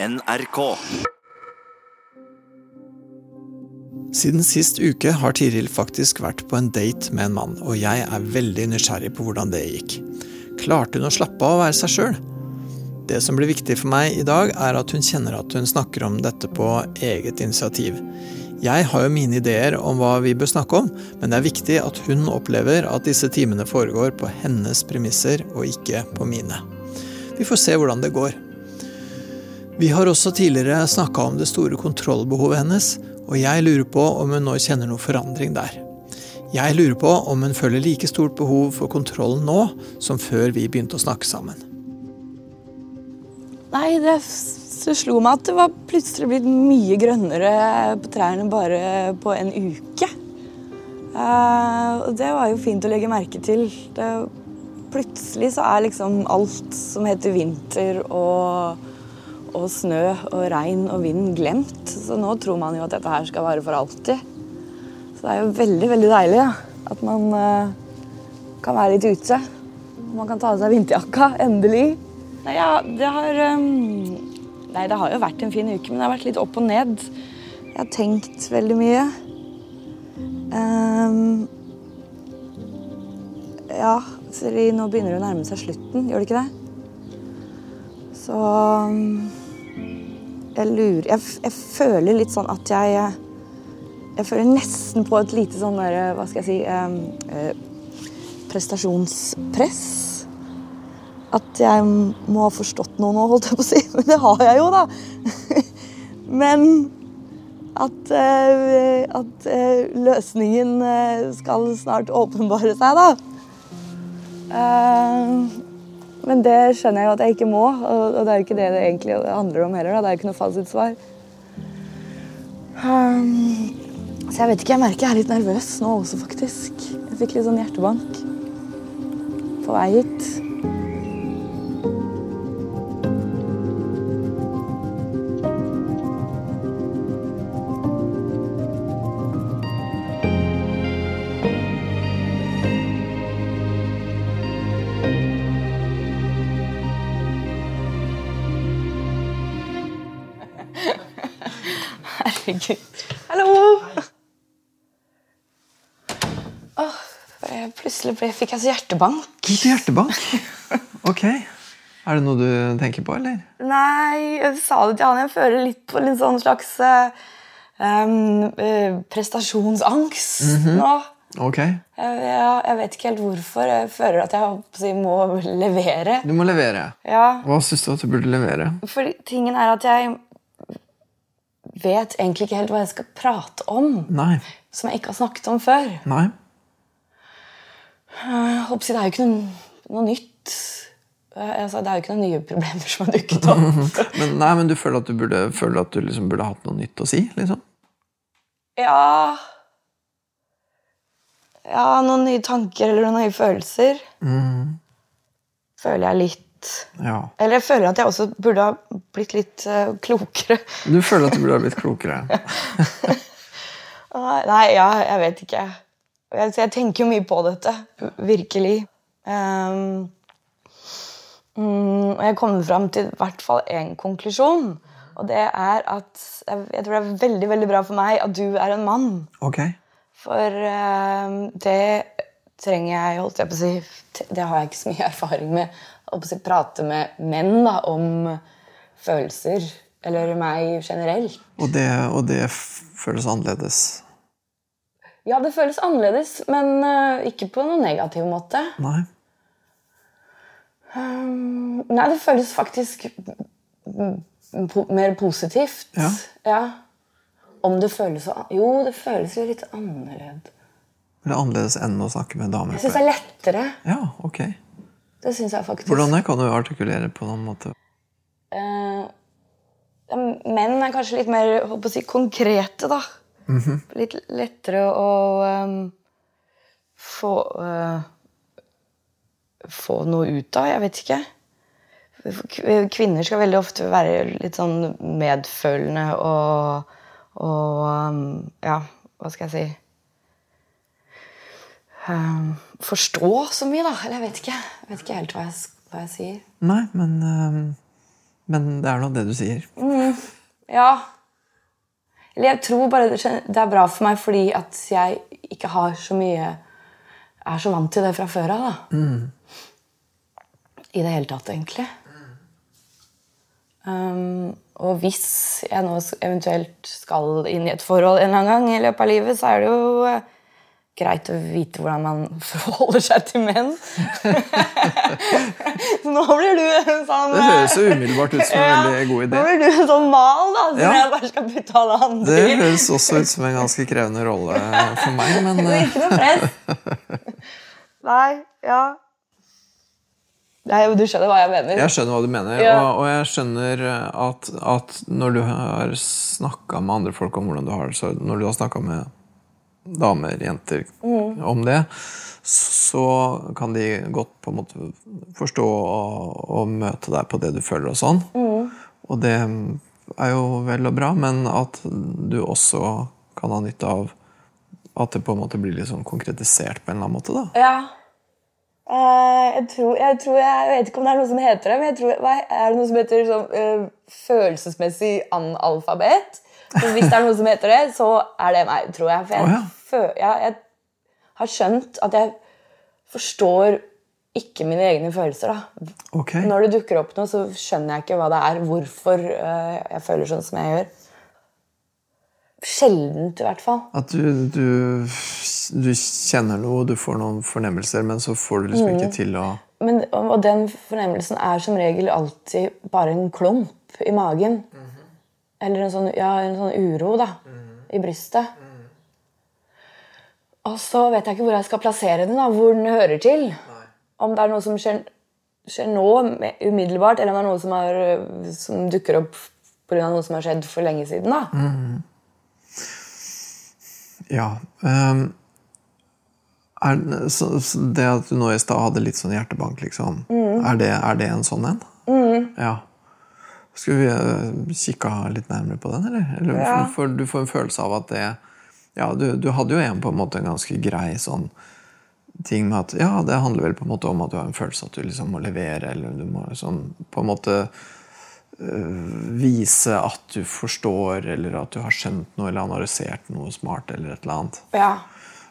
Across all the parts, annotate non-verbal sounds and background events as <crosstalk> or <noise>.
NRK. Siden sist uke har Tiril faktisk vært på en date med en mann, og jeg er veldig nysgjerrig på hvordan det gikk. Klarte hun å slappe av og være seg sjøl? Det som blir viktig for meg i dag, er at hun kjenner at hun snakker om dette på eget initiativ. Jeg har jo mine ideer om hva vi bør snakke om, men det er viktig at hun opplever at disse timene foregår på hennes premisser og ikke på mine. Vi får se hvordan det går. Vi har også tidligere snakka om det store kontrollbehovet hennes, og jeg lurer på om hun nå kjenner noe forandring der. Jeg lurer på om hun føler like stort behov for kontroll nå som før vi begynte å snakke sammen. Nei, det, det slo meg at det var plutselig blitt mye grønnere på trærne bare på en uke. Og det var jo fint å legge merke til. Det, plutselig så er liksom alt som heter vinter og, og snø og regn og vind glemt. Så nå tror man jo at dette her skal vare for alltid. Så det er jo veldig, veldig deilig ja, at man eh, kan være litt ute. Man kan ta av seg vinterjakka, endelig. Nei, ja, det har um, Nei, det har jo vært en fin uke, men det har vært litt opp og ned. Jeg har tenkt veldig mye. Um, ja, Siri, nå begynner det å nærme seg slutten, gjør det ikke det? Så um, Jeg lurer jeg, jeg føler litt sånn at jeg Jeg føler nesten på et lite sånn der, hva skal jeg si eh, Prestasjonspress at jeg må ha forstått noe nå, holdt jeg på å si. <laughs> Men det har jeg jo, da. <laughs> Men at, uh, at uh, løsningen uh, skal snart åpenbare seg, da. Men det skjønner jeg jo at jeg ikke må, og, det er jo ikke det det egentlig handler om heller. Da. Det er jo ikke noe fasitsvar. Um, så jeg vet ikke, jeg merker jeg er litt nervøs nå også, faktisk. Jeg fikk litt sånn hjertebank på vei hit. Plutselig ble, fikk jeg så hjertebank. Litt hjertebank? Ok. Er det noe du tenker på, eller? Nei, jeg sa det til han. Jeg føler litt på en sånn slags um, mm prestasjonsangst nå. Ok. Jeg, jeg, jeg vet ikke helt hvorfor. Jeg føler at jeg må levere. Du må levere. Ja, Hva syns du at du burde levere? fordi tingen er at jeg vet egentlig ikke helt hva jeg skal prate om. Nei. Som jeg ikke har snakket om før. Nei. Jeg håper å si, Det er jo ikke noe, noe nytt. Altså, det er jo ikke noen nye problemer som har dukket opp. <laughs> Men, nei, men du føler at du burde, føler at du liksom burde hatt noe nytt å si? liksom? Ja Ja, noen nye tanker eller noen nye følelser. Føler jeg litt. Ja. Eller jeg føler at jeg også burde ha blitt litt uh, klokere. Du føler at du burde ha blitt klokere? <laughs> Nei, ja, jeg vet ikke. Jeg, jeg tenker jo mye på dette. Virkelig. Mm, og jeg kommer fram til i hvert fall én konklusjon. Og det er at jeg, tror det er veldig veldig bra for meg at du er en mann. Ok. For ehm, det trenger jeg, holdt jeg på å si Det har jeg ikke så mye erfaring med. Å si, prate med menn da, om følelser. Eller meg generelt. Og det, og det føles annerledes? Ja, det føles annerledes, men uh, ikke på noen negativ måte. Nei? Um, nei, det føles faktisk po mer positivt. Ja. Om det føles så Jo, det føles jo litt annerledes. Eller annerledes enn å snakke med damer? Jeg syns det er lettere. Ja, ok. Det syns jeg faktisk. Hvordan det? Kan du artikulere på noen måte? Uh, menn er kanskje litt mer håper å si, konkrete, da. Litt lettere å um, få uh, Få noe ut av. Jeg vet ikke. Kvinner skal veldig ofte være litt sånn medfølende og, og um, Ja, hva skal jeg si um, Forstå så mye, da. Eller jeg vet ikke. Jeg vet ikke helt hva jeg, hva jeg sier. Nei, men, øhm, men det er nå det du sier. Ja. Eller jeg tror bare det er bra for meg fordi at jeg ikke har så mye Er så vant til det fra før av, da. I det hele tatt, egentlig. Um, og hvis jeg nå eventuelt skal inn i et forhold en eller annen gang i løpet av livet, så er det jo eh, greit å vite hvordan man <laughs> forholder seg til menn. <laughs> nå blir du en sånn Det høres jo umiddelbart ut som en <laughs> veldig god idé. Nå blir du en sånn mal, da, som Ja. jeg bare skal putte alle andre Det høres også ut som en ganske krevende rolle for meg, men Det eh, ikke noe press. Nei, ja. Nei, du skjønner hva jeg mener. jeg skjønner hva du mener. Ja. Og, og jeg skjønner at, at når du har snakka med andre folk om hvordan du har det, så når du har snakka med damer, jenter, Mm. om det, så kan de godt på en måte forstå og, og møte deg på det du føler og sånn. Mm. Og det er jo vel og bra, men at du også kan ha nytte av at det på en måte blir litt sånn konkretisert på en eller annen måte. da. Ja. Uh, jeg, tror, jeg tror Jeg vet ikke om det er noe som heter det, men jeg tror, er det noe som heter sånn, uh, følelsesmessig analfabet? Så hvis det er noe som heter det, så er det meg, tror jeg. For jeg, oh, ja. Ja, jeg har skjønt at jeg forstår ikke mine egne følelser. da. Okay. Når det dukker opp noe, så skjønner jeg ikke hva det er, hvorfor uh, jeg føler sånn som jeg gjør. Sjeldent, i hvert fall. At du, du, du kjenner noe, du får noen fornemmelser, men så får du liksom Mm. ikke til å Men, og den fornemmelsen er som regel alltid bare en klump i magen. Eller en sånn, ja, en sånn uro da, i brystet. Og så vet jeg ikke hvor jeg skal plassere den, da, hvor den hører til. Om det er noe som skjer, skjer nå, umiddelbart, eller om det er noe som, er, som dukker opp pga. noe som har skjedd for lenge siden. da. Ja. Um, er, så, så det at du nå i stad hadde litt sånn hjertebank, liksom, Mm. er, det, er det en sånn en? Ja. Skulle vi uh, kikka litt nærmere på den, eller? eller Ja. for, for du får en følelse av at det Ja, du, du hadde jo en på en måte en ganske grei sånn ting med at ja, det handler vel på en måte om at du har en følelse at du liksom må levere, eller du må sånn på en måte vise at du forstår, eller at du har skjønt noe, eller analysert noe smart, eller et eller annet. Ja.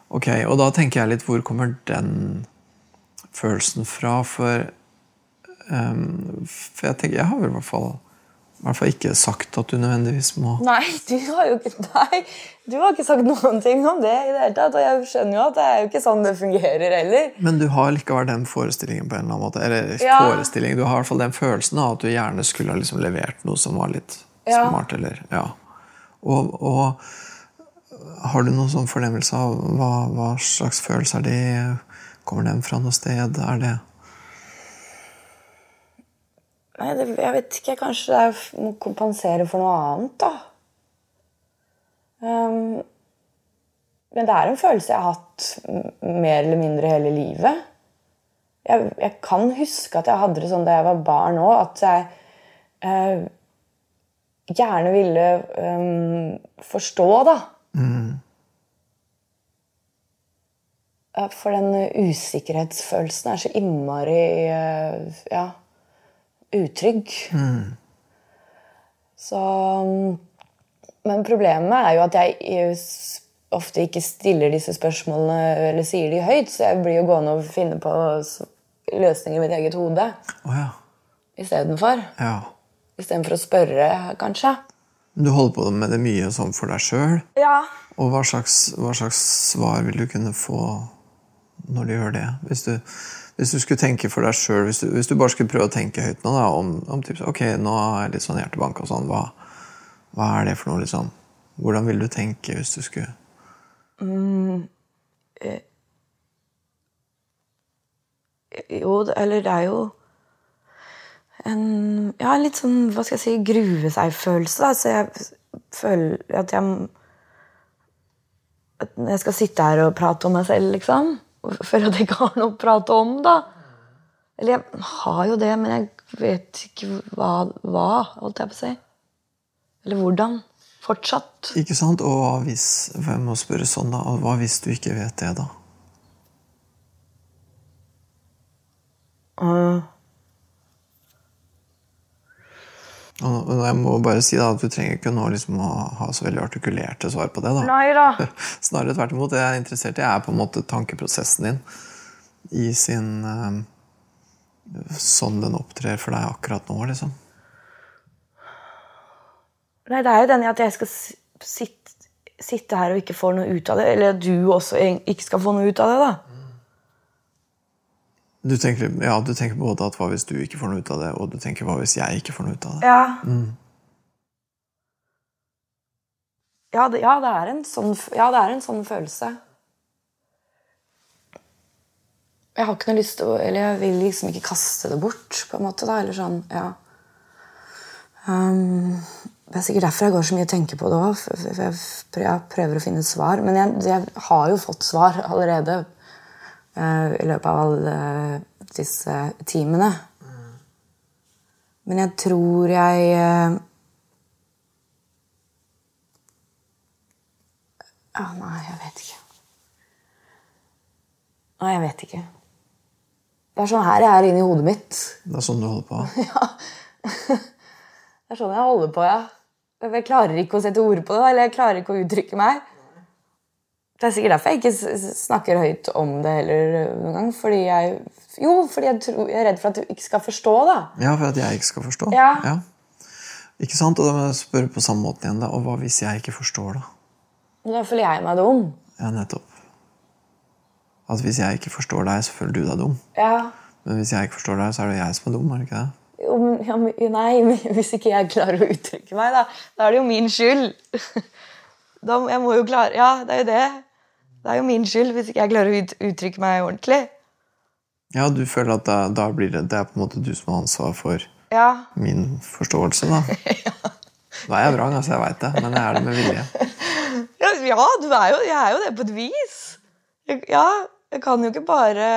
Ok, Og da tenker jeg litt hvor kommer den følelsen fra? For, um, for jeg tenker, jeg har vel i hvert fall, i hvert fall ikke sagt at du nødvendigvis må Nei, du har jo ikke Nei, du har ikke sagt noen ting om det i det hele tatt. Og jeg skjønner jo at det er jo ikke sånn det fungerer heller. Men du har likevel den forestillingen på en eller annen måte. Eller Ja. forestilling, du har i hvert fall den følelsen av at du gjerne skulle ha liksom levert noe som var litt Ja. smart. eller, ja. Og, og har du noen sånn fornemmelse av hva, hva slags følelse er det? Kommer den fra noe sted? Er det Nei, det, jeg vet ikke. Kanskje det er må kompensere for noe annet, da. Um, men det er en følelse jeg har hatt mer eller mindre hele livet. Jeg, jeg kan huske at jeg hadde det sånn da jeg var barn òg, at jeg uh, gjerne ville um, forstå, da. Mm. For den usikkerhetsfølelsen er så innmari uh, ja, utrygg. Så Men problemet er jo at jeg ofte ikke stiller disse spørsmålene eller sier de høyt, så jeg blir jo gående og finne på løsninger i mitt eget hode oh, ja. istedenfor. ja. Istedenfor å spørre, kanskje. Du holder på med det mye sånn for deg sjøl. Ja. Og hva slags, hva slags svar vil du kunne få når du gjør det? Hvis du, hvis du skulle tenke for deg sjøl, hvis, hvis du bare skulle prøve å tenke høyt nå da, om, om typ, ok, nå har jeg litt sånn hjertebank og sånn, hva, hva er det for noe? liksom? Hvordan ville du tenke hvis du skulle Jo, eller det er jo en Ja, litt sånn, hva skal jeg si, grue seg-følelse. Så jeg føler at jeg At jeg skal sitte her og prate om meg selv, liksom. Føler at jeg ikke har noe å prate om, da. Eller jeg har jo det, men jeg vet ikke hva, hva holdt jeg på å si. Eller hvordan. Fortsatt. Ikke sant? Og hva hvis Jeg må spørre sånn, da. Og hva hvis du ikke vet det, da? Og og jeg må bare si da, at Du trenger ikke nå liksom å ha så veldig artikulerte svar på det. da. Nei da. <laughs> Snarere tvert imot. Det jeg er interessert i, er på en måte tankeprosessen din i sin eh, Sånn den opptrer for deg akkurat nå, liksom. Nei, det er jo den i at jeg skal sitte, sitte her og ikke få noe ut av det. Eller at du også ikke skal få noe ut av det, da. Du tenker, ja, du tenker både at hva hvis du ikke får noe ut av det, og du tenker hva hvis jeg ikke får noe ut av det. Ja. Ja, det, ja, det er en sånn, ja, det er en sånn følelse. Jeg har ikke noe lyst til å Eller jeg vil liksom ikke kaste det bort, på en måte. da, eller sånn, ja. Um, det er sikkert derfor jeg går så mye og tenker på det òg. Jeg, prøver å finne svar. Men jeg, jeg har jo fått svar allerede i løpet av alle disse timene. Men jeg tror jeg eh, ah, Nei, jeg vet ikke. Nei, jeg vet ikke. Det er sånn her jeg er inni hodet mitt. Det er sånn du holder på. <laughs> Det er sånn jeg holder på, ja. Jeg klarer ikke å sette ord på det, eller jeg klarer ikke å uttrykke meg. Det er sikkert derfor jeg ikke snakker høyt om det heller noen gang. Fordi jeg, jo, fordi jeg, tror, jeg er redd for at du ikke skal forstå, da. Ja, for at jeg ikke skal forstå. Ja. Ikke sant? Og da må jeg spørre på samme måte igjen. da. Og hva hvis jeg ikke forstår, da? Da føler jeg meg dum. Ja, nettopp. At hvis jeg ikke forstår deg, så føler du deg dum. Ja. Men hvis jeg ikke forstår deg, så er det jeg som er dum. er det ikke det? Jo, men, ja, men, nei, <laughs> hvis ikke jeg klarer å uttrykke meg, da, da er det jo min skyld. <laughs> Da, jeg må jo klare Ja, det er jo det. Det er jo min skyld hvis ikke jeg klarer å ut, uttrykke meg ordentlig. Ja, du føler at da, da blir det, det er på en måte du som har ansvar for Ja. min forståelse, da. <laughs> Da er jeg vrang, altså, jeg veit det, men jeg er det med vilje. <laughs> Ja, ja du er jo, jeg er jo det på et vis. Jeg, ja, jeg kan jo ikke bare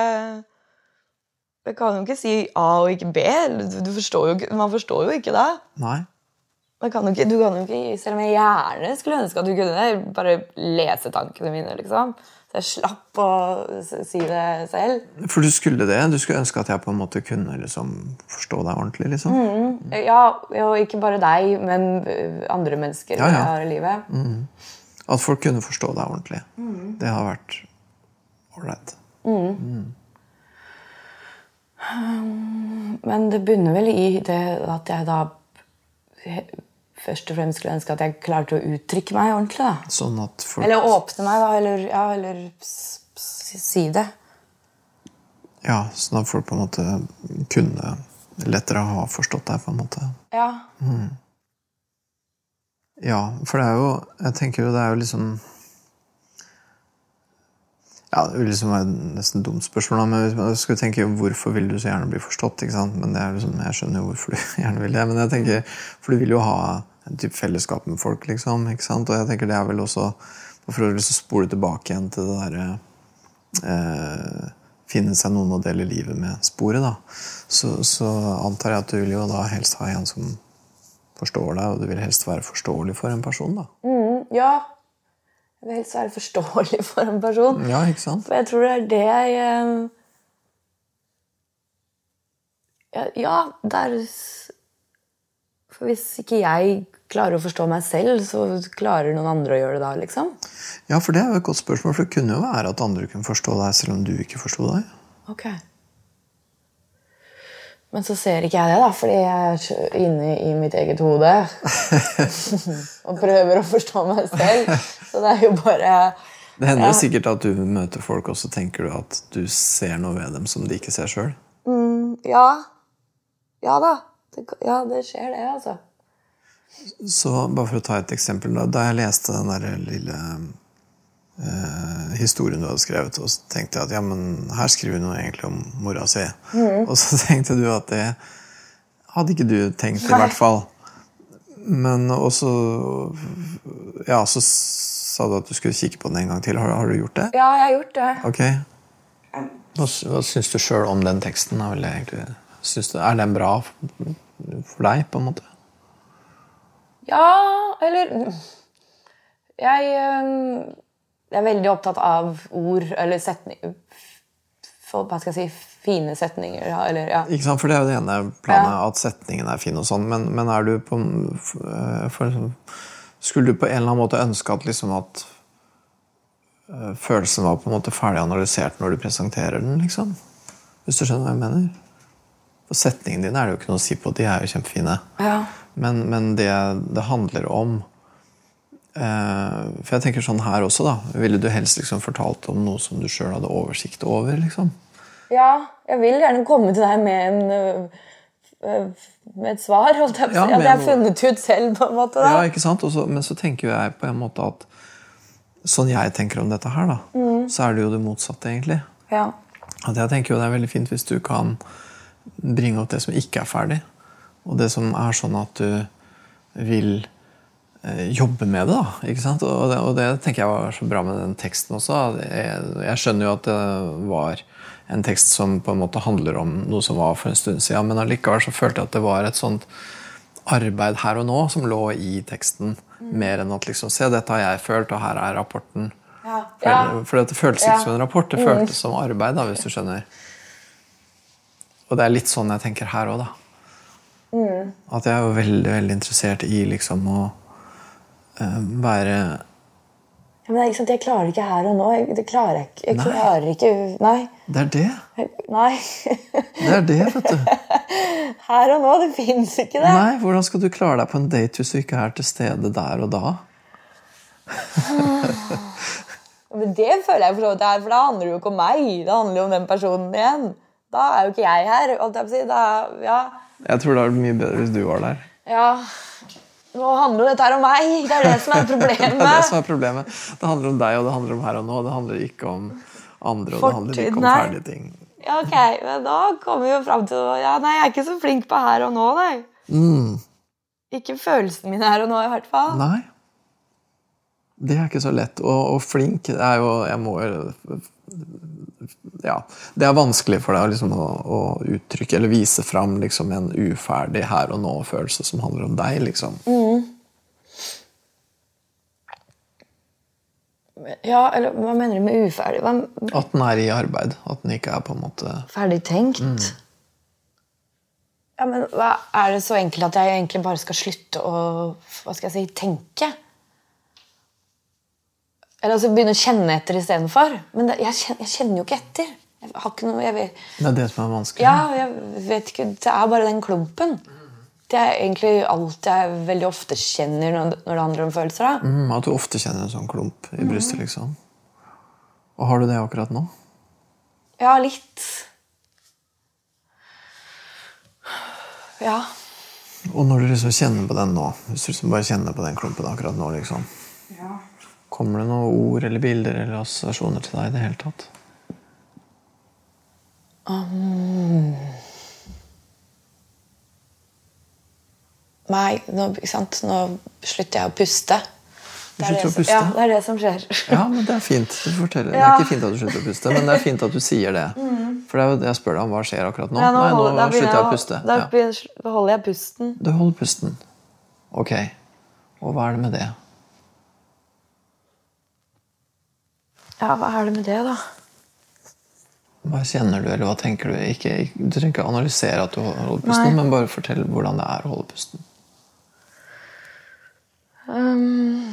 Jeg kan jo ikke si A og ikke B. Du, du forstår jo, man forstår jo ikke det. Nei. Kan du, ikke, du kan jo ikke, Selv om jeg gjerne skulle ønske at du kunne det, bare lese tankene mine. liksom. Så jeg slapp å si det selv. For du skulle det? Du skulle ønske at jeg på en måte kunne liksom forstå deg ordentlig? liksom? Ja, og ikke bare deg, men andre mennesker Ja, ja. jeg har i livet. At folk kunne forstå deg ordentlig. Det har vært ålreit. Men det bunner vel i det at jeg da først og fremst skulle ønske at jeg klarte å uttrykke meg ordentlig. da. Sånn at folk Eller åpne meg, da. Eller, ja, eller si det. Ja, sånn at folk på en måte kunne lettere ha forstått deg, på en måte. Ja. Ja, for det er jo Jeg tenker jo det er jo liksom Ja, det vil liksom være nesten dumt spørsmål, men jeg skulle tenke hvorfor vil du så gjerne bli forstått? ikke sant? Men det er liksom, Jeg skjønner jo hvorfor du <laughs> gjerne vil det. Men jeg tenker, For du vil jo ha en type fellesskap med folk, liksom. ikke sant? Og jeg tenker det er vel også For å liksom spole tilbake igjen til det derre eh, Finne seg noen å dele livet med sporet, da. Så, så antar jeg at du vil jo da helst ha en som forstår deg, og du vil helst være forståelig for en person, da. Mm, ja. Jeg vil helst være forståelig for en person. Ja, ikke sant? For jeg tror det er det jeg eh, Ja, ja det er s- For hvis ikke jeg klarer å forstå meg selv, så klarer noen andre å gjøre det da, liksom. Ja, for det er jo et godt spørsmål, for det kunne jo være at andre kunne forstå deg selv om du ikke forsto deg. Ok. Men så ser ikke jeg det, da, fordi jeg er inne i mitt eget hode. <laughs> og prøver å forstå meg selv. Så det er jo bare Det hender Ja. jo sikkert at du møter folk, og så tenker du at du ser noe ved dem som de ikke ser sjøl. Ja. Ja da. Det, ja, det skjer, det, altså. Så bare for å ta et eksempel, da, da jeg leste den der lille eh, historien du hadde skrevet, og så tenkte jeg at ja, men her skriver hun egentlig om mora si. Og så <laughs> tenkte du at det hadde ikke du tenkt, i Nei. hvert fall. Men også Ja, så sa du at du skulle kikke på den en gang til. Har, har du gjort det? Ja, jeg har gjort det. Ok. Hva, hva syns du sjøl om den teksten? da, vil jeg egentlig- Syns du, er den bra for deg, på en måte? Ja, eller Jeg jeg er veldig opptatt av ord eller setninger for, Hva skal jeg si fine setninger. Eller, ja. Ikke sant, For det er jo det ene planet, at setningen er fin og sånn, men, men er du på eh, for, liksom, Skulle du på en eller annen måte ønske at liksom at eh, følelsen var på en måte ferdig analysert når du presenterer den, liksom? Hvis du skjønner hva jeg mener? For setningene dine er det jo ikke noe å si på, de er jo kjempefine. Ja. Men, men det det handler om eh, For jeg tenker sånn her også, da. Ville du helst liksom fortalt om noe som du sjøl hadde oversikt over? liksom? ja, jeg vil gjerne komme til deg med en øh, med et svar. Holdt jeg på. Ja, jeg har funnet ut selv, på en måte. da. Ja, ikke sant? Også, men så tenker jeg på en måte at Sånn jeg tenker om dette her, da, så er det jo det motsatte, egentlig. Ja. At jeg tenker jo det er veldig fint hvis du kan bringe opp det som ikke er ferdig. Og det som er sånn at du vil eh, jobbe med det. da, ikke sant? Og det, og det tenker jeg var så bra med den teksten også. Jeg, jeg skjønner jo at det var en tekst som på en måte handler om noe som var for en stund siden, men allikevel så følte jeg at det var et sånt arbeid her og nå som lå i teksten, mer enn at liksom Se, dette har jeg følt, og her er rapporten. Ja. For, for det føltes ikke Ja. Mm. som en rapport, det føltes som arbeid, da, hvis du skjønner. Og det er litt sånn jeg tenker her òg, da. Mm. At jeg er jo veldig, veldig interessert i liksom å uh, være Ja, men ikke sant, Jeg klarer ikke her og nå. Jeg, det klarer jeg ikke. Jeg Nei. klarer ikke Nei. Det er det. Nei. Det er det, vet du. <laughs> Her og nå. Det fins ikke, det. Nei, Hvordan skal du klare deg på en date hvis du ikke er til stede der og da? Men det føler jeg for så vidt er, for da handler det jo ikke om meg. Det handler jo om den personen igjen. Da er jo ikke jeg her. jeg. Da, ja. Jeg tror det hadde vært mye bedre hvis du var der. ja. Nå handler jo dette her om meg. Det er det som er <laughs> problemet. Det er det som er problemet. Det handler om deg, og det handler om her og nå. Det handler ikke om andre, og det handler ikke om ferdige ting. Ja, ok, men da kommer vi jo fram til ja, Nei, jeg er ikke så flink på her og nå, nei. Mm. Ikke følelsene mine her og nå, i hvert fall. Nei. Det er ikke så lett. Og, og flink er jo Jeg må jo Ja. Det er vanskelig for deg liksom, å, å uttrykke eller vise fram liksom, en uferdig her og nå-følelse som handler om deg. liksom. Ja, eller hva mener du med uferdig? Hva At den er i arbeid. At den ikke er på en måte Ferdig tenkt? Ja, men hva, Er det så enkelt at jeg egentlig bare skal slutte å hva skal jeg si, tenke? Eller altså begynne å kjenne etter istedenfor? Men det, jeg, kjenner, jeg kjenner jo ikke etter. Jeg har ikke noe, jeg vet, Det er det som er vanskelig. ja, jeg vet ikke, Det er bare den klumpen. Det er egentlig alt jeg veldig ofte kjenner når, når det handler om følelser. da. Mm, at du ofte kjenner en sånn klump i brystet, liksom. Og har du det akkurat nå? Ja, litt. Ja. Og når du liksom kjenner på den nå, hvis du liksom bare kjenner på den klumpen akkurat nå, liksom, kommer det noen ord eller bilder eller assosiasjoner til deg i det hele tatt? Nei, nå, nå slutter jeg å puste. Du Det er slutter det å puste? Ja, det er det som skjer. Ja, men det er fint. Du forteller. Det er ikke fint at du slutter å puste, men det er fint at du sier det. For det er jo det jeg spør deg om. Hva skjer akkurat nå? Ja, Nei, nå holder- slutter jeg å puste. Ja. da holder jeg pusten. Du holder pusten. Ok. Og hva er det med det? Ja, hva er det med det, da? Hva kjenner du, eller hva tenker du? Ikke, du trenger ikke analysere at du holder pusten, Nei. men bare fortell hvordan det er å holde pusten. Um,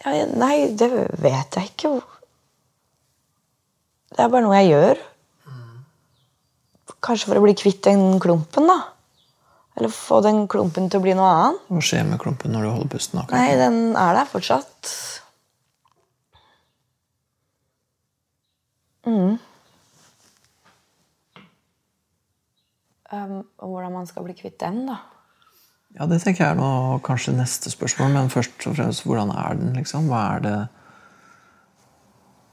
ja, nei, det vet jeg ikke. Det er bare noe jeg gjør. Kanskje for å bli kvitt den klumpen, da. Eller få den klumpen til å bli noe annet. Hva skjer med klumpen når du holder pusten? akkurat? Nei, den er der fortsatt. Mm. Um, og hvordan man skal bli kvitt den, da. Ja, Det tenker jeg er noe, kanskje neste spørsmål, men først og fremst, hvordan er den? liksom? Hva er det,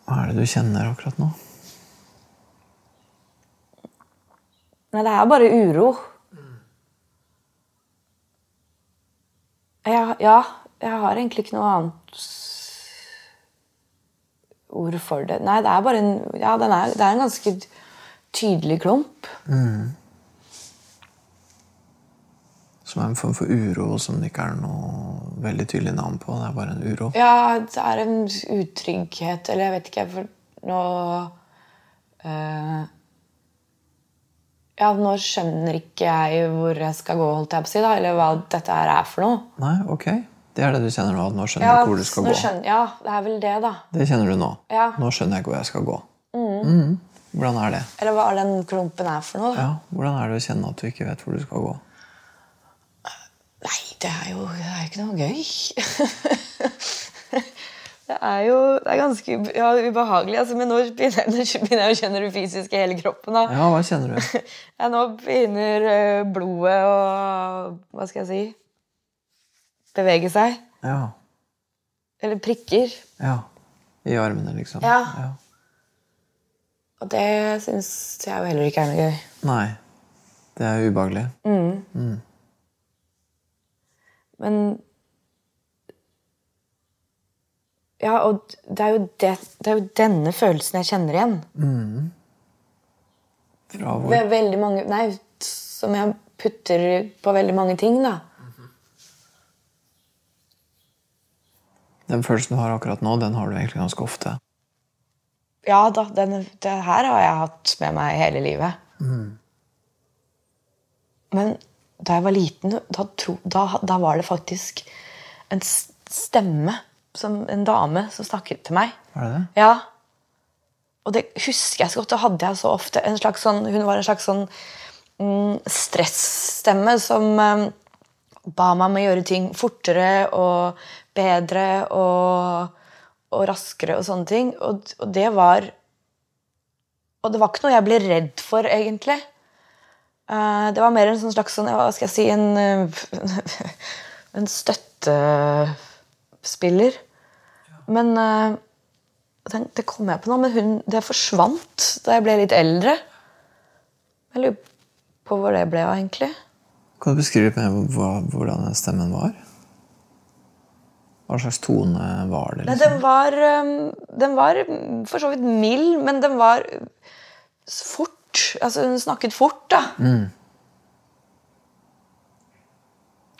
hva er det du kjenner akkurat nå? Nei, det er bare uro. Jeg, ja, jeg har egentlig ikke noe annet ord for det. Nei, det er bare en Ja, den er, det er en ganske tydelig klump. Som er en form for uro som det ikke er noe veldig tydelig navn på. Det er bare en uro. Ja, det er en utrygghet, eller jeg vet ikke for nå eh, Ja, nå skjønner ikke jeg hvor jeg skal gå, holdt jeg på å si, da, eller hva dette her er for noe. Nei, ok. Det er det du kjenner nå? at Nå skjønner Ja, du ikke hvor du skal gå? skjønner- ja, det er vel det, da. Det kjenner du nå? Ja. Nå skjønner jeg ikke hvor jeg skal gå. Mhm. Hvordan er det? Eller hva den klumpen er for noe. da. Ja, Hvordan er det å kjenne at du ikke vet hvor du skal gå? Nei, det er jo det er jo ikke noe gøy. <laughs> det er jo det er ganske ja, ubehagelig. Altså, men nå begynner, jeg, nå begynner jeg å kjenne det fysiske i hele kroppen. Da. Ja, hva kjenner du? <laughs> Ja, nå begynner eh, blodet å Hva skal jeg si Bevege seg. Ja. Eller prikker. ja. I armene, liksom? Ja. ja. Og det syns jeg jo heller ikke er noe gøy. Nei. Det er ubehagelig. Mm. Men Ja, og det er, det, det er jo denne følelsen jeg kjenner igjen. Fra hvor? Ved veldig mange Nei, som jeg putter på veldig mange ting, da. Den følelsen du har akkurat nå, den har du egentlig ganske ofte. Ja da, den, det her har jeg hatt med meg hele livet. Men da jeg var liten, da, tro, da, da var det faktisk en stemme, som en dame, som snakket til meg. Var det det? Ja. Og det husker jeg så godt. Det hadde jeg så ofte. En slags sånn, hun var en slags sånn mm, stressstemme som eh, ba meg om å gjøre ting fortere og bedre og, og raskere og sånne ting. Og, og det var Og det var ikke noe jeg ble redd for, egentlig. Uh, det var mer en sånn slags sånn, hva skal jeg si En, eh, <laughs> en støttespiller. Men eh, det kom jeg på nå, men hun, det forsvant da jeg ble litt eldre. Jeg lurer på hvor det ble av, egentlig. Kan du beskrive mer hvordan stemmen var? Hva slags tone var det? Nei, Liksom? den var, um, den var for så vidt mild, men den var fort. Altså, hun snakket fort, da.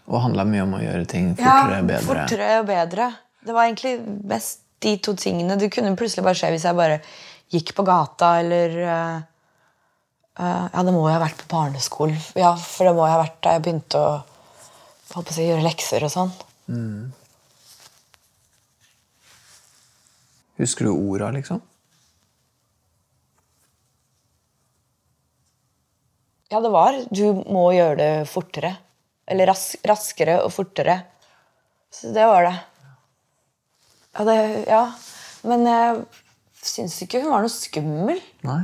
Og handla mye om å gjøre ting fortere, bedre? fortere og bedre. Det var egentlig mest de to tingene. Det kunne plutselig bare skje hvis jeg bare gikk på gata, eller uh, uh, Ja, det må jo ha vært på barneskolen. Ja, for det må jo ha vært da jeg begynte å, å si, gjøre lekser og sånn. Husker du orda, liksom? Ja, det var. Du må gjøre det fortere. Eller ras raskere og fortere. Så det var det. Ja, det, ja. Men jeg syns ikke hun var noe skummel. Nei?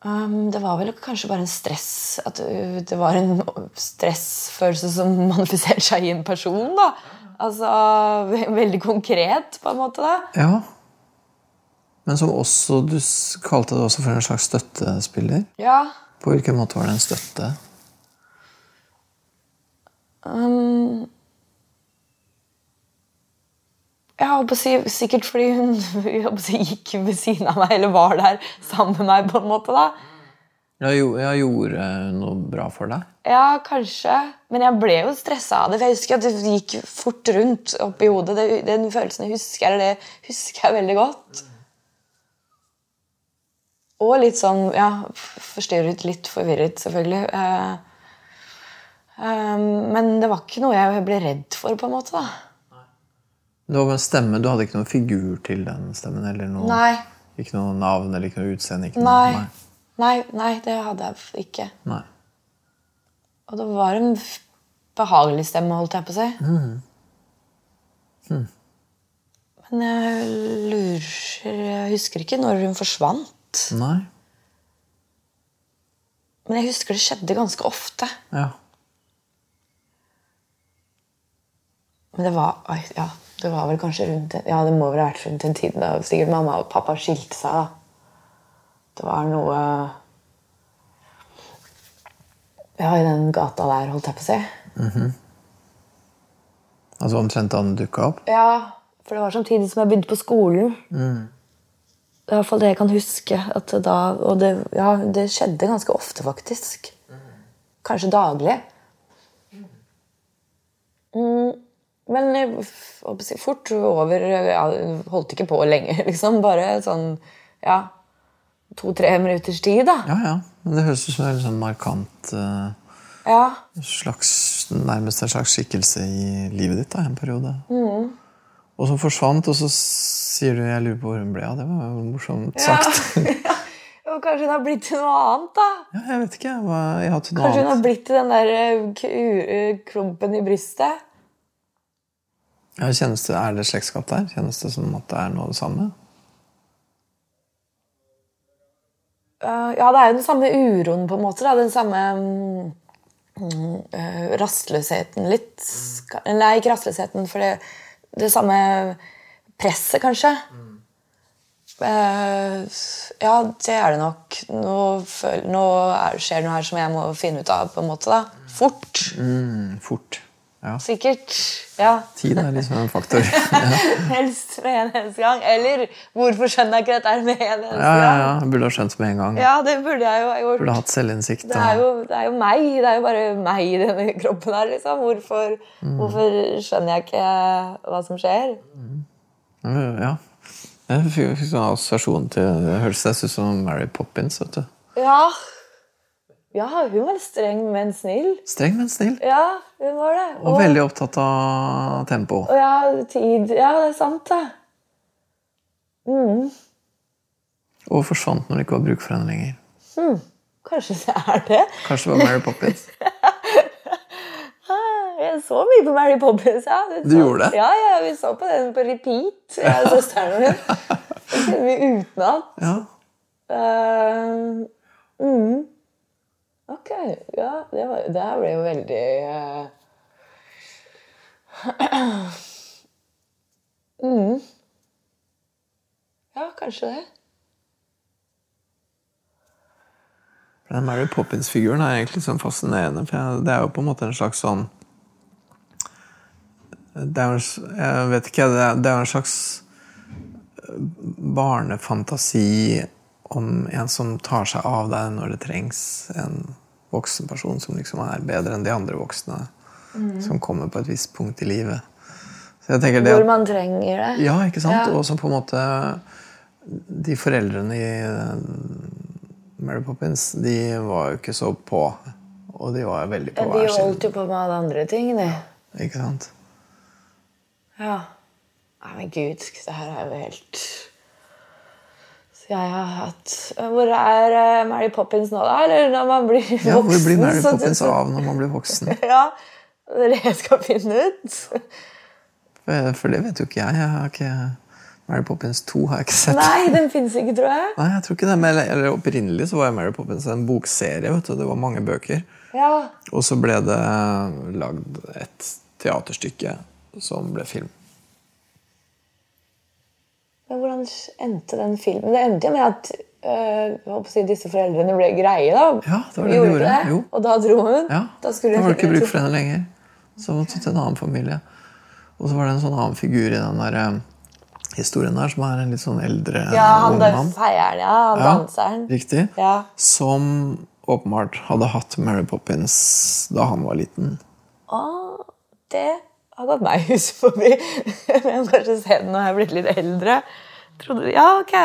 Um, det var vel kanskje bare en stress At uh, det var en stressfølelse som <laughs> manifiserte seg i en person. da Altså ve- Veldig konkret, på en måte. da Ja. Men som også Du kalte det også for en slags støttespiller. Ja. På hvilken måte var det en støtte? Um, jeg håper si, Sikkert fordi hun <laughs> jeg si, gikk ved siden av meg, eller var der sammen med meg. på en måte da Ja, jo, ja, gjorde noe bra for deg? Ja, kanskje. Men jeg ble jo stressa av det. For jeg husker at det gikk fort rundt oppi hodet. Det, den følelsen jeg husker, det husker jeg veldig godt. Og litt sånn ja, forstyrret, litt forvirret, selvfølgelig. Eh, eh, men det var ikke noe jeg ble redd for, på en måte. da. Det var bare en stemme, Du hadde ikke noen figur til den stemmen? eller noe, Nei. Ikke noe navn eller ikke noe utseende? Ikke Nei. Noe, Nei, nei, det hadde jeg ikke. nei. nei. Og det var en behagelig stemme, holdt jeg på å si. Men jeg lurer Jeg husker ikke når hun forsvant. Nei? Men jeg husker det skjedde ganske ofte. Ja. Men det var ja, det var vel kanskje rundt Ja, det må vel ha vært rundt den tiden da sikkert mamma og pappa skilte seg. da. Det var noe Ja, i den gata der, holdt jeg på å si. Altså omtrent da den dukka opp? Ja, for det var samtidig som jeg begynte på skolen. Det er i hvert fall det jeg kan huske. Da, og det, ja, det skjedde ganske ofte, faktisk. Kanskje daglig. Mm, Men eh, jeg fort over ja, Holdt ikke på lenge, <laughs> liksom. Bare sånn ja, to-tre minutters tid, da. Ja, ja. Men det høres ut som en sånn markant uh, Ja. slags, Nærmest en slags skikkelse i livet ditt da, en periode. Mm. Og som forsvant, og så sier du 'jeg lurer på hvor hun ble av'. Det var jo morsomt sagt. <laughs> Ja. Ja, Kanskje hun har blitt til noe annet, da? jeg vet ikke. Jeg har til noe Kanskje hun har blitt til den der eh, eh, klumpen i brystet? Ja, kjennes det, er det slektskap der? Kjennes det som at det er noe av det samme? Uh, ja, det er jo den samme uroen, på en måte. Da. Den samme um, mm, eh, rastløsheten litt. Nei, ikke rastløsheten, for det, det samme presset, kanskje. Eh, ja, det er det nok. Nå, føl, nå er, skjer det noe her som jeg må finne ut av, på en måte. da. Fort. Mm, fort. Ja. Sikkert. Ja. Tid er liksom en faktor. <laughs> Helst med en eneste gang. Eller hvorfor skjønner jeg ikke dette her med en eneste Ja, ja, ja. Jeg burde ha skjønt med en gang. Ja, det burde jeg jo gjort. Burde hatt selvinnsikt. Det er, jo, det er jo meg. Det er jo bare meg i denne kroppen her, liksom. Hvorfor, hvorfor skjønner jeg ikke hva som skjer? Ja. Jeg fikk fikk sånn assosiasjon til Det hørtes ut som Mary Poppins. vet du. Ja. Ja, hun var streng, men snill. Streng, men snill. Ja, hun var det. Og veldig opptatt av tempo. og ja, tid. Ja, det er sant, det. Mm. Og forsvant når det ikke var bruk for henne lenger. Kanskje det er det? Kanskje det var Mary Poppins. <laughs> Jeg så mye på Mary Poppins. Ja. Du gjorde det? Ja, ja, vi så på den på repeat, jeg og søsteren min. <laughs> Vi kunne utenat. Ja. Uh, mm. Ok, ja, det, var, det her ble jo veldig uh... <clears throat> mm. Ja, kanskje det. Den Mary Poppins-figuren er egentlig sånn fascinerende. For det er jo på en måte en slags sånn det er, Jeg vet ikke, det er jo en slags eh, barnefantasi om en som tar seg av deg når det trengs. En voksen person som liksom er bedre enn de andre voksne. Som kommer på et visst punkt i livet. Det Hvor man trenger det. ja, ikke sant? Ja. Og som på en måte De foreldrene i eh, Mary Poppins, de var jo ikke så på. Og de var veldig på Ja, hver de holdt jo på med alle andre ting, de. Ikke sant? Ja. Nei, men gud, det her er jo helt jeg har hatt Hvor er eh, Mary Poppins nå, da? Eller når man blir voksen? <laughs> Ja, Hvor blir Mary Poppins av når man blir voksen? <laughs> Ja, det skal finne ut. For for det vet jo ikke jeg. jeg har ikke, Mary Poppins 2 har jeg ikke sett. Nei, den fins ikke, tror jeg. Nei, jeg tror ikke det. Men eller opprinnelig så var Mary Poppins en bokserie. vet du. Det var mange bøker. Ja, Og så ble det lagd et teaterstykke som ble film. Hvordan endte den filmen? Det endte jo med at øh, si, disse foreldrene ble greie. da. Ja, det var det de Gjorde det? jo. Og da dro hun? Ja, Da da var det ikke bruk for henne lenger. Så måtte hun til en annen familie. Og så var det en sånn annen figur i den der eh, historien der som er en litt sånn eldre Ja, han der feieren, ja. Han Ja, danseren. Riktig. Ja. Som åpenbart hadde hatt Mary Poppins da han var liten. Å, det har gått meg hus forbi. <laughs> Jeg kanskje se den når jeg er blitt litt eldre. Trodde Ja, ok.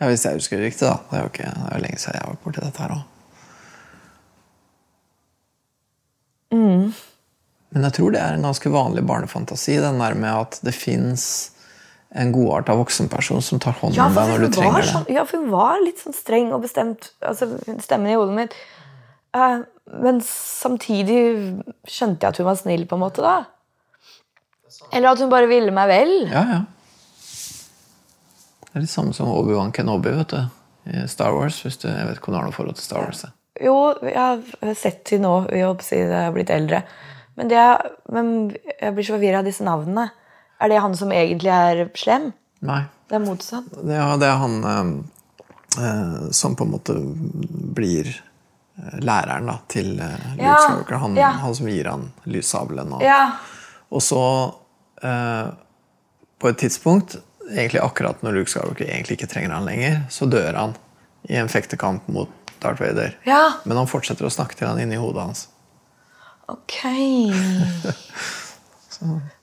Ja, Hvis jeg husker riktig, da. Det er jo ikke, det er jo lenge siden jeg har vært borti dette her òg. Mm. Men jeg tror det er en ganske vanlig barnefantasi, den der med at det fins en godarta av voksenperson som tar hånd om ja, deg når du trenger sånn, det. ja, for hun var litt sånn streng og bestemt, altså stemmen i hodet mitt. Eh, men samtidig skjønte jeg at hun var snill, på en måte. da. Eller at hun bare ville meg vel. Ja, ja. Det er litt samme som Obi-Wan Kenobi vet du, i Star Wars. hvis du, Jeg vet ikke om du har noe forhold til Star Wars. Jo, jeg har sett til nå, jeg er blitt eldre. Men, det er, men jeg blir så forvirra av disse navnene. Er det han som egentlig er slem? Nei. Det er motsatt. Det, ja, det er han eh, eh, som på en måte blir læreren da, til eh, Luke Ja, Skywalker. Han, ja. han som gir han lyssabelen. Og, Ja. og så, eh, på et tidspunkt, egentlig akkurat når Luke Skywalker egentlig ikke trenger han lenger, så dør han i en fektekamp mot Darth Vader. Ja. Men han fortsetter å snakke til han inni hodet hans. Ok. <laughs>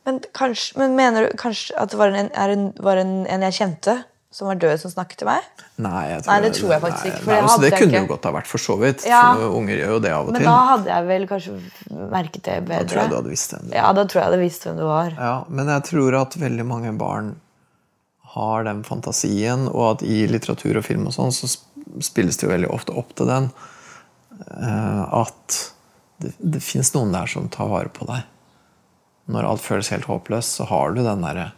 Men, kanskje, men mener du kanskje at det var en, en, var en, en jeg kjente, som var død, som snakket til meg? Nei, jeg Nei, det tror jeg faktisk ikke, for Nei, det altså, det kunne ikke. jo godt ha vært for så vidt. Ja. For unger gjør jo det av og Men til. da hadde jeg vel kanskje merket det bedre. Da tror jeg du hadde visst det. Ja, da tror jeg jeg hadde visst hvem du var. Ja, men jeg tror at veldig mange barn har den fantasien, og at i litteratur og film og sånn, så spilles det jo veldig ofte opp til den. eh, At det, det fins noen der som tar vare på deg. Når alt føles helt håpløst, så har du den derre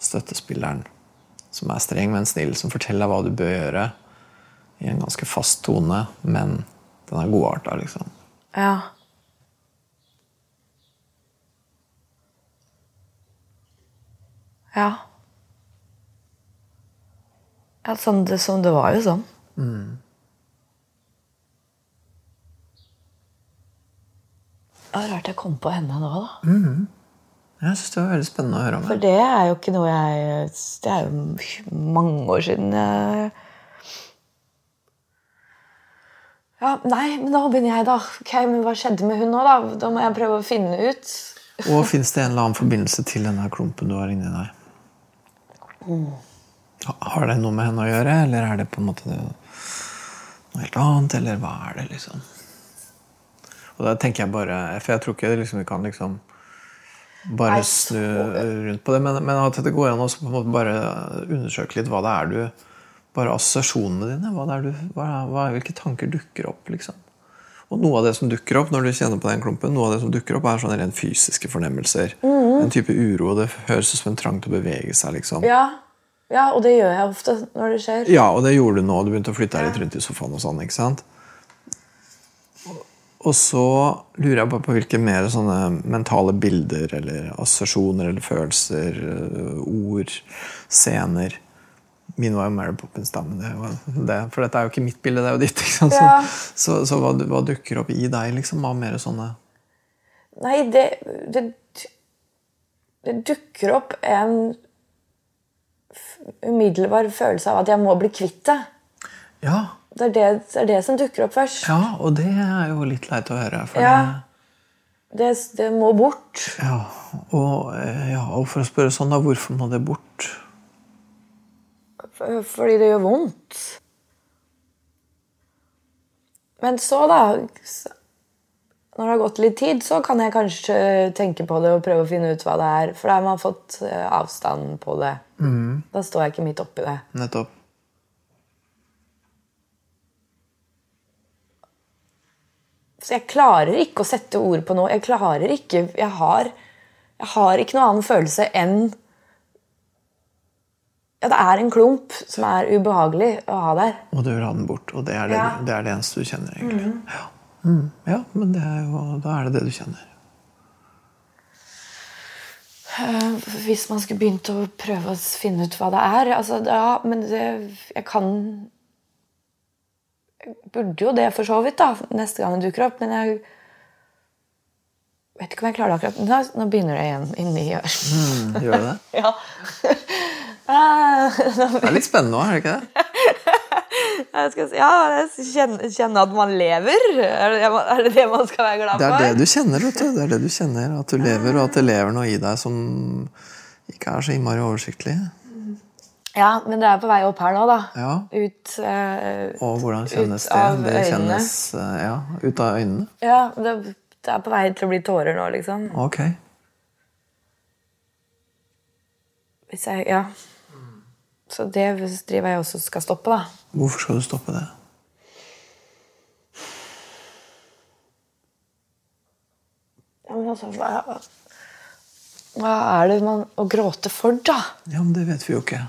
støttespilleren som er streng, men snill, som forteller deg hva du bør gjøre. I en ganske fast tone, men den er godarta, liksom. Ja. Ja. Ja, sånn det, sånn, det var jo sånn. Det var rart jeg kom på henne nå, da. Jeg syns det var veldig spennende å høre om. For det er jo ikke noe jeg Det er jo mange år siden jeg Ja, Nei, men da begynner jeg, da. Ok, men Hva skjedde med hun nå, da? Da må jeg prøve å finne ut. Og fins det en eller annen forbindelse til denne klumpen du har inni deg? Ha- Har det noe med henne å gjøre, eller er det på en måte noe helt annet, eller hva er det, liksom? Og da tenker jeg bare For jeg tror ikke liksom, vi kan liksom bare snu rundt på det, men, men at det går an å bare undersøke litt hva det er du Bare assosiasjonene dine. Hva det er du, hva, hva, hvilke tanker dukker opp, liksom. Og noe av det som dukker opp når du kjenner på den klumpen, noe av det som dukker opp er sånne rent fysiske fornemmelser. En type uro. Det høres ut som en trang til å bevege seg. liksom. Ja, ja, og det gjør jeg ofte når det skjer. Ja, og det gjorde du nå. Du begynte å flytte deg litt rundt i sofaen. og sånn, ikke sant? Og så lurer jeg bare på hvilke mer sånne mentale bilder eller assosiasjoner eller følelser, øh, ord, scener Min var jo Mary Poppins, da, men det var det, for dette er jo ikke mitt bilde, det er jo ditt. Så, Ja. så, så hva, hva dukker opp i deg liksom, av mer sånne Nei, det, det Det dukker opp en umiddelbar følelse av at jeg må bli kvitt det. Ja, Det er det, det er det som dukker opp først. ja og det er jo litt leit å høre. For Ja. Det, det må bort. ja, og, eh, ja, og for å spørre sånn, da, hvorfor må det bort? Fordi det gjør vondt. Men så, da Når det har gått litt tid, så kan jeg kanskje tenke på det og prøve å finne ut hva det er. For da har man fått eh, avstand på det. Da står jeg ikke midt oppi det. Nettopp. Så jeg klarer ikke å sette ord på noe. Jeg klarer ikke Jeg har, jeg har ikke noen annen følelse enn Ja, det er en klump som er ubehagelig å ha der. Og du vil ha den bort, og det er det, Ja. det, er det eneste du kjenner, egentlig. Ja. Mm. ja, men det er jo, da er det det du kjenner. Hvis man skulle begynt å prøve å finne ut hva det er altså, Ja, men det, jeg kan burde jo det for så vidt, da, neste gang det dukker opp. Men jeg vet ikke om jeg klarer det akkurat nå. Nå begynner det igjen inni her. Mm, gjør det? <laughs> Ja. Ah, <laughs> Det er litt spennende òg, er det ikke det? Jeg skal si, ja, jeg kjenner, kjenne at man lever. Er det, er det det man skal være glad Det er for? det du kjenner, vet du. Det er det du kjenner, At du lever, og at det lever noe i deg som ikke er så innmari oversiktlig. Ja, men det er på vei opp her nå, da. Ja. Ut uh, Og hvordan kjennes Ut det? av Det kjennes uh, ja, ut av øynene. Ja, det, det er på vei til å bli tårer nå, liksom. Ok. Hvis jeg, ja. Så det driver jeg også og skal stoppe, da. Hvorfor skal du stoppe det? Ja, men altså, hva, hva er det man å gråte for, da? Ja, men det vet vi jo ikke.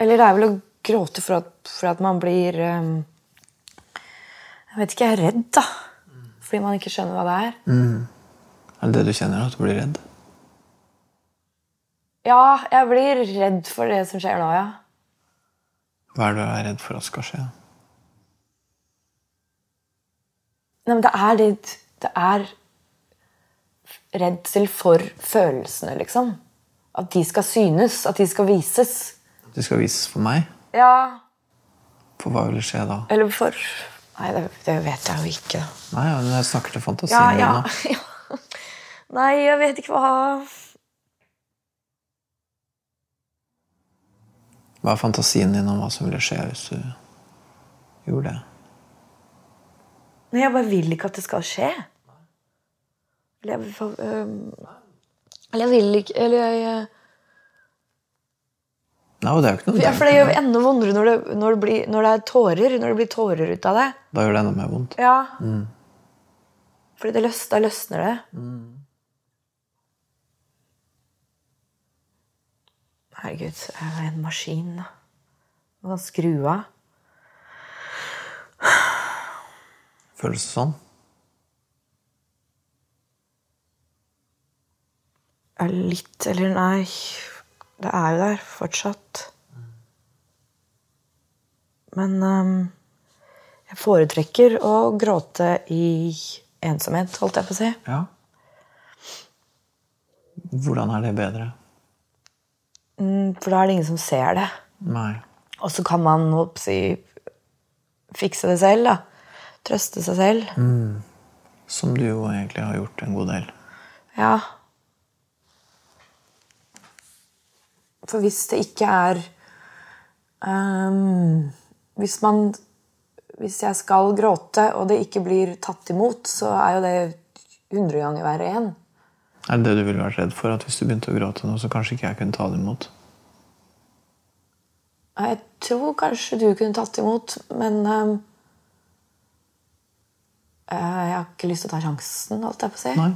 Eller det er vel å gråte for at, for at man blir um, Jeg vet ikke, jeg er redd, da. Fordi man ikke skjønner hva det er. Er det det du kjenner, at du blir redd? Ja, jeg blir redd for det som skjer nå, ja. Hva er det du er redd for at skal skje? Nei, men det er det Det er redsel for følelsene, liksom. At de skal synes, at de skal vises. Det skal vises for meg? Ja. For hva vil skje da? Eller for Nei, det, det vet jeg jo ikke. Nei, men jeg snakker til fantasien Ja, ja, <laughs> ja. Nei, jeg vet ikke hva Hva er fantasien din om hva som ville skje hvis du gjorde det? Nei, jeg bare vil ikke at det skal skje. Eller jeg, eller jeg vil ikke Eller jeg Nei, det er jo ikke noe Ja, for det gjør enda vondere når det, når, det blir, når det er tårer. Når det blir tårer ut av det. Da gjør det enda mer vondt. Ja. Fordi det løs, da løsner det. Herregud, jeg er en maskin. Man kan skru av. Føles det sånn? Litt eller nei. Det er jo der fortsatt. Men um, jeg foretrekker å gråte i ensomhet, holdt jeg på å si. Ja. Hvordan er det bedre? Mm, For da er det ingen som ser det. Nei. Og så kan man si, fikse det selv, da. Trøste seg selv. Som du jo egentlig har gjort en god del. Ja. For hvis det ikke er um, Hvis man Hvis jeg skal gråte, og det ikke blir tatt imot, så er jo det hundre ganger verre igjen. Er det det du ville vært redd for? At hvis du begynte å gråte nå, så kanskje ikke jeg kunne ta det imot? Jeg tror kanskje du kunne tatt imot, men eh, Jeg har ikke lyst til å ta sjansen, holdt jeg på å si. Nei.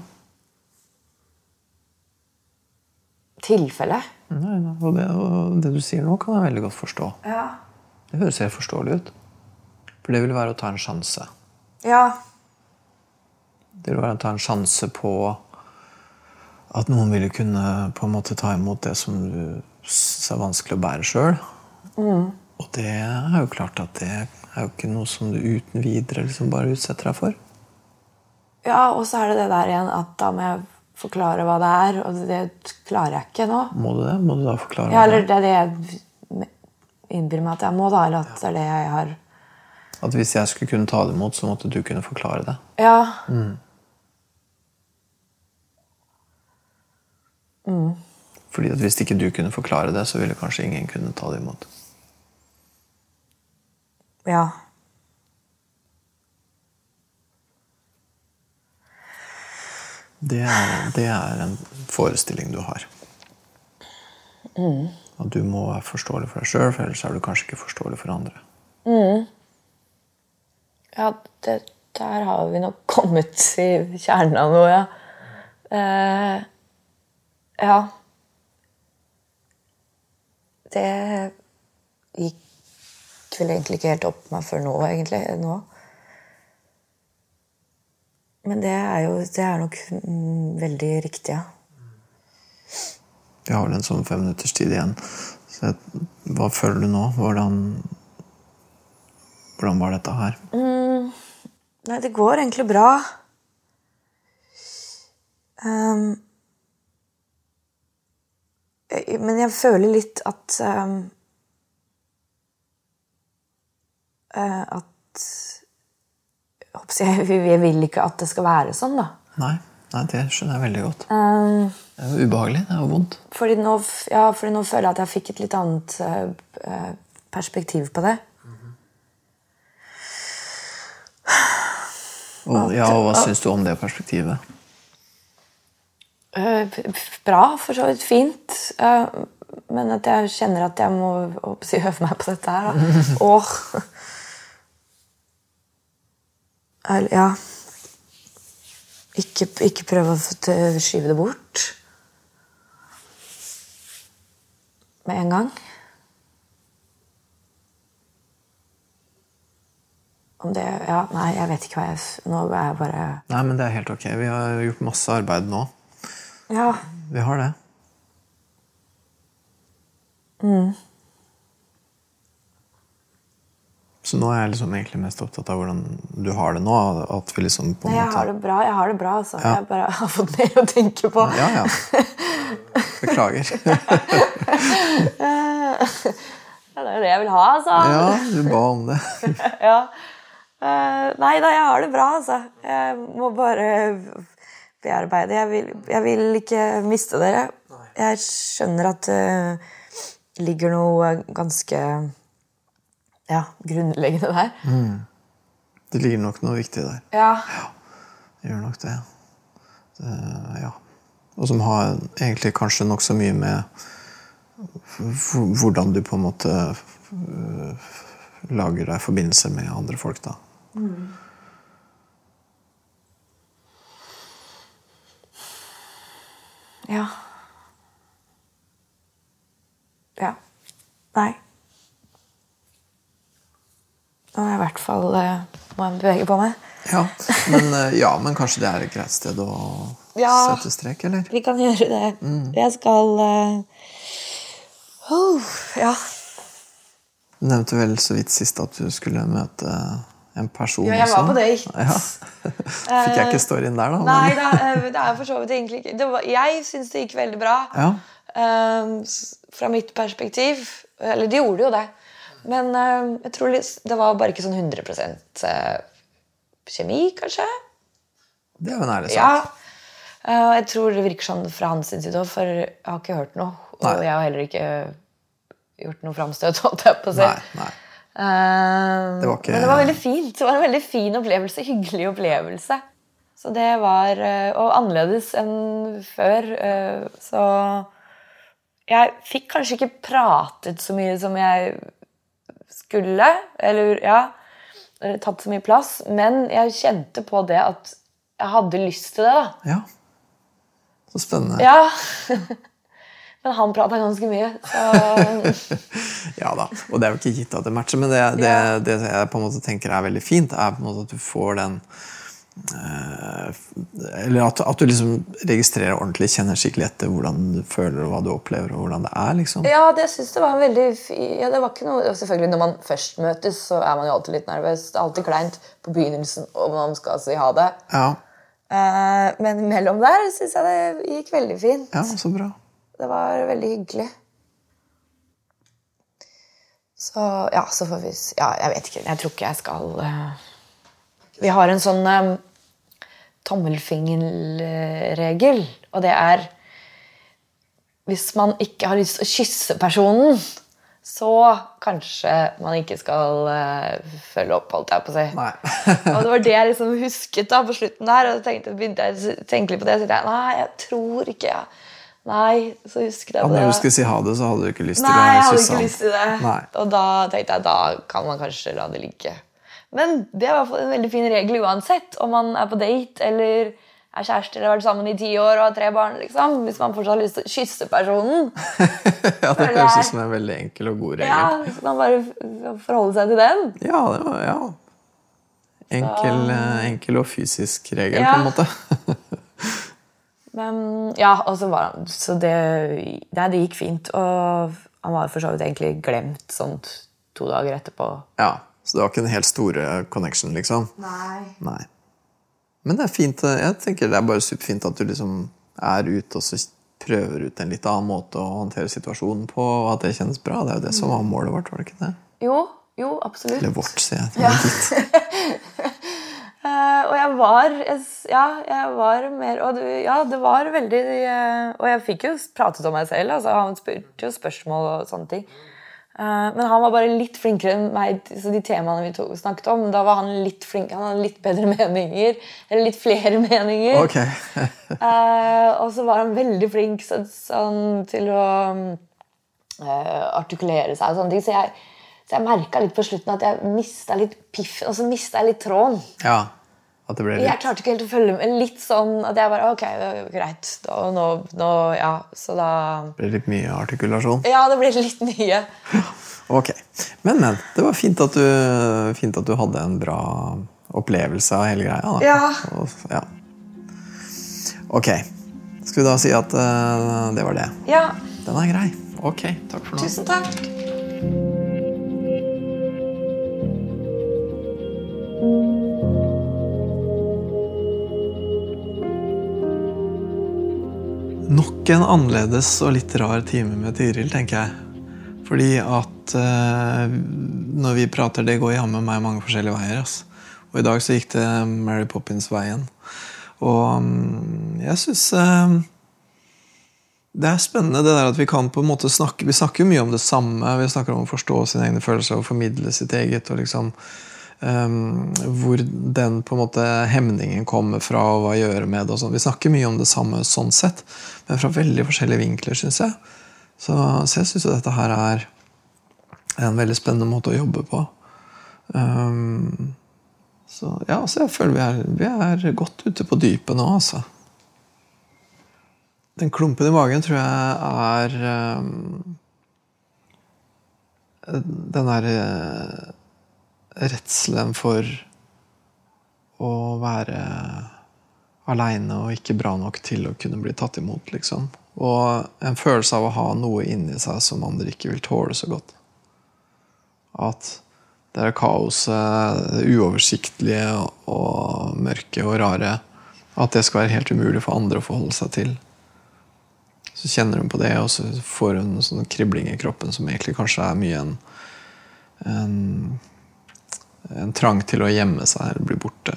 Tilfelle. Nei, nei. Og, det, og det du sier nå, kan jeg veldig godt forstå. Ja. Det høres helt forståelig ut. For det vil være å ta en sjanse. ja. Det vil være å ta en sjanse på at noen ville kunne på en måte ta imot det som du syns er vanskelig å bære sjøl. Og det er jo klart at det er jo ikke noe som du uten videre liksom bare utsetter deg for. Ja, og så er det det der igjen at da må jeg forklare hva det er, og det klarer jeg ikke nå. Må du det? Må du da forklare Ja, eller det er? det jeg innbiller meg at jeg må, da, eller at det er det jeg har At hvis jeg skulle kunne ta det imot, så måtte du kunne forklare det. Ja. Fordi at hvis ikke du kunne forklare det, så ville kanskje ingen kunne ta det imot. Ja. Det er, det er en forestilling du har. At du må være forståelig for deg sjøl, for ellers er du kanskje ikke forståelig for andre. Ja, det, der har vi nok kommet i kjernen av noe, ja. Eh, ja. Det gikk vel egentlig ikke helt opp meg før nå, egentlig. Nå. Men det er jo det er nok mm, veldig riktig, ja. Vi har vel en sånn fem minutters tid igjen. Så hva føler du nå? Hvordan, hvordan var dette her? Nei, det går egentlig bra. Um, jeg- men jeg føler litt at um, eh, At jeg, jeg, vil ikke at det skal være sånn, da. Nei, nei, det skjønner jeg veldig godt. Um, Det er jo ubehagelig. Det er jo vondt. fordi, nå, ja, fordi nå føler jeg at jeg fikk et litt annet eh, perspektiv på det. Og, ja, og hva syns du om det perspektivet? P- Bra, for så vidt fint. Uh, Men at jeg kjenner at jeg må si, øve meg på dette her. Da. <laughs> Og Eller, Ja. Ikke, ikke prøve å skyve det bort med en gang. Om det Ja, nei, jeg vet ikke hva jeg Nå er jeg bare Nei, men det er helt ok. Vi har gjort masse arbeid nå. Ja. Vi har det. Så nå er jeg liksom egentlig mest opptatt av hvordan du har det nå. At vi liksom på en Nei, jeg måte har det bra. Jeg har det bra, altså. Ja. Jeg bare har fått mer å tenke på. Ja, ja. Beklager. <laughs> Det er jo det jeg vil ha, altså. Ja, du ba om det. <laughs> Ja. Eh, nei da, jeg har det bra, altså. Jeg må bare bearbeide. Jeg vil, jeg vil ikke miste dere. Jeg skjønner at det ligger noe ganske ja, grunnleggende der. Det ligger nok noe viktig der. Ja. ja. Det gjør nok det. det ja. Og som har egentlig kanskje nokså mye med hvordan du på en måte lager deg forbindelse med andre folk, da. Ja. Ja. Nei. Nå må jeg i hvert fall eh, må jeg bevege på meg. Ja, men, øh, ja, men kanskje det er et greit sted å <laughs> Ja. sette strek, eller? Vi kan gjøre det. Jeg skal uh, oh, Ja. Du nevnte vel så vidt sist at du skulle møte en person Ja, jeg var også. på date. Ja. <laughs> Fikk jeg ikke storyen der, da? Nei, da, eh, det er for så vidt egentlig ikke det var, Jeg syns det gikk veldig bra. Ja. Eh, fra mitt perspektiv. Eller de gjorde jo det. Men eh, jeg tror det var bare ikke sånn 100 eh, kjemi, kanskje. Det er jo en ærlig sak. Ja. Eh, jeg tror det virker sånn fra hans side òg, for jeg har ikke hørt noe. Og Nei. jeg har heller ikke gjort noe framstøt, <laughs> holdt jeg på å si. Nei, nei. Det var ikke- Men det var veldig fint. Det var en veldig fin opplevelse. <laughs> Hyggelig opplevelse. Så det var Og annerledes enn før. Så jeg fikk kanskje ikke pratet så mye som jeg skulle. Eller ja eller Tatt så mye plass. Men jeg kjente på det at jeg hadde lyst til det. da. Ja. Så spennende. Ja. <laughs> Men han prata ganske mye. Så <laughs> Ja da, og det er jo ikke gitt at det matcher, men det, det, Ja. det jeg på en måte tenker er veldig fint, er på en måte at du får den eh, Eller at, at du liksom registrerer ordentlig, kjenner skikkelig etter hvordan du føler og hva du opplever, og hvordan det er. liksom. Ja, det synes jeg var veldig ja, det var ikke noe, Selvfølgelig, Når man først møtes, så er man jo alltid litt nervøs. Det er alltid kleint på begynnelsen om man skal si ha det. Ja, Eh, men mellom der syns jeg det gikk veldig fint. ja, så bra. Det var veldig hyggelig. Så ja, så får vi Ja, jeg vet ikke. Jeg tror ikke jeg skal eh, Vi har en sånn um, tommelfingerregel, og det er Hvis man ikke har lyst til å kysse personen, så kanskje man ikke skal uh, følge opp, holdt jeg på å si. <laughs> Og det var det jeg liksom husket da på slutten der. Og så begynte jeg å tenke litt på det. Og så tenkte jeg nei, jeg tror ikke jeg Nei, så husket jeg på det. når du skulle si ha det, så hadde du ikke lyst til Nei, jeg hadde ikke lyst til det. Nei. Og da tenkte jeg da kan man kanskje la det ligge. Men det er i hvert fall en veldig fin regel uansett om man er på date eller er kjærester eller har vært sammen i ti år og har tre barn. liksom. Hvis man fortsatt har lyst til å kysse personen. <laughs> Ja, Det høres ut som en veldig enkel og god regel. Ja, Så kan man bare forholde seg til den. Ja, det var, ja. Enkel, eh, enkel og fysisk regel, Ja. på en måte. <laughs> Men, ja, og så var han Så det, nei, det gikk fint. Og han var for så vidt egentlig glemt sånn to dager etterpå. Ja, Så det var ikke den helt store connection, liksom? Nei. Nei. Men det er fint. eh, Jeg tenker det er bare superfint at du liksom er ute og så prøver ut en litt annen måte å håndtere situasjonen på, og at det kjennes bra. Det er jo det som var målet vårt, var det ikke det? Jo, jo, absolutt. Eller vårt, sier jeg. Ja. <laughs> Uh. <laughs> Og jeg var jeg, Ja, jeg var mer Og det, ja, det var veldig uh, Og jeg fikk jo pratet om meg selv. Altså, han spurte jo spørsmål og sånne ting. Eh, men han var bare litt flinkere enn meg. Så de temaene vi snakket om, da var han litt flink, han hadde litt bedre <laughs> meninger. Eller litt flere meninger. Ok. uh, <laughs> og så var han veldig flink så, sånn, til å uh, artikulere seg og sånne ting. Så jeg, så jeg merka litt på slutten at jeg mista litt piffen, og så mista jeg litt tråden. Ja. At det ble Jeg klarte ikke helt å følge med. Litt sånn at jeg bare Ok, greit. Da, nå, nå, ja, så da ble litt mye artikulasjon. Ja, det ble litt mye. <laughs> Ok. Men, men. Det var fint at du, fint at du hadde en bra opplevelse av hele greia. Ja. Og, ja. Ok. Skal vi da si at uh, det var det? Ja, Den er grei. Ok, takk for nå. tusen takk. Nok en annerledes og litt rar time med Tiril, tenker jeg. Fordi at eh, når vi prater, det går jammen meg mange forskjellige veier. ass. Og i dag så gikk det Mary Poppins-veien. Og mm, jeg syns eh, det er spennende det der at vi kan på en måte snakke Vi snakker jo mye om det samme. Vi snakker om å forstå sine egne følelser og formidle sitt eget. og liksom um, Hvor den på en måte hemningen kommer fra, og hva gjøre med det. sånn. Vi snakker mye om det samme sånn sett, men fra veldig forskjellige vinkler, syns jeg. Så, så jeg syns dette her er en veldig spennende måte å jobbe på. Um, så ja, så jeg føler vi er, vi er godt ute på dypet nå, altså. Den klumpen i magen tror jeg er um, Den derre uh, redselen for å være aleine og ikke bra nok til å kunne bli tatt imot, liksom. Og en følelse av å ha noe inni seg som andre ikke vil tåle så godt. At det er kaoset, det uoversiktlige og mørke og rare, at det skal være helt umulig for andre å forholde seg til. Så kjenner hun på det, og så får hun en sånn kribling i kroppen som egentlig kanskje er mye en, en, en trang til å gjemme seg eller bli borte.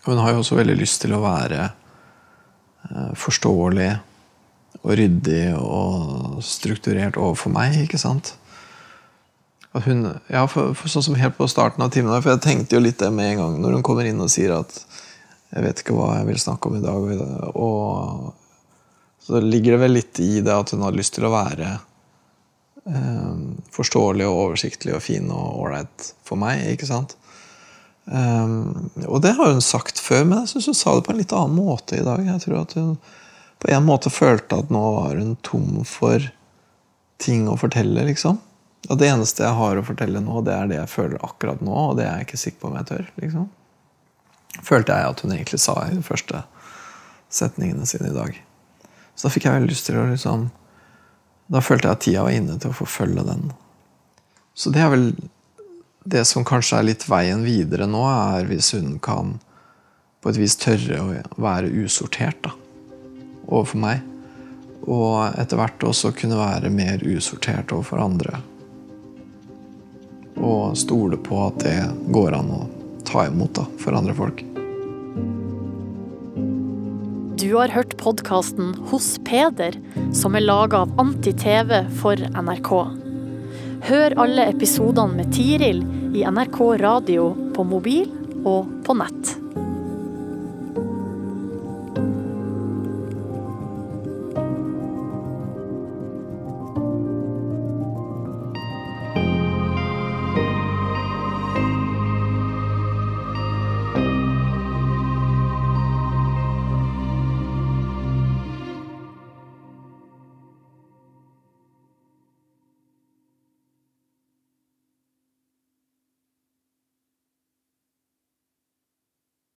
Og hun har jo også veldig lyst til å være eh, forståelig og ryddig og strukturert overfor meg, ikke sant? Hun, ja, for, for sånn som Helt på starten av timen for jeg tenkte jo litt det med en gang når hun kommer inn og sier at jeg vet ikke hva jeg vil snakke om i dag. Og så ligger det vel litt i det at hun har lyst til å være forståelig og oversiktlig og fin og ålreit for meg. ikke sant? Um, og det har hun sagt før, men jeg syns hun sa det på en litt annen måte i dag. Jeg tror at hun på en måte følte at nå var hun tom for ting å fortelle, liksom. Og det eneste jeg har å fortelle nå, det er det jeg føler akkurat nå, og det er jeg ikke sikker på om jeg tør. liksom følte jeg at hun egentlig sa i de første setningene sine i dag. Så da fikk jeg veldig lyst til å liksom Da følte jeg at tida var inne til å forfølge den. Så det er vel det som kanskje er litt veien videre nå, er hvis hun kan på et vis tørre å være usortert da, overfor meg. Og etter hvert også kunne være mer usortert overfor andre. Og stole på at det går an å ta imot da, for andre folk. Du har hørt podkasten Hos Peder, som er laga av Anti-TV for NRK. Hør alle episodene med Tiril i NRK radio på mobil og på nett.